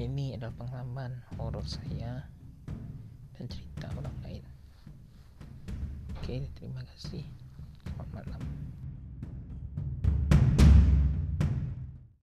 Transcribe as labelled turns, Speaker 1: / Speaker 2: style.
Speaker 1: Ini adalah pengalaman horor saya dan cerita orang lain. Oke, terima kasih.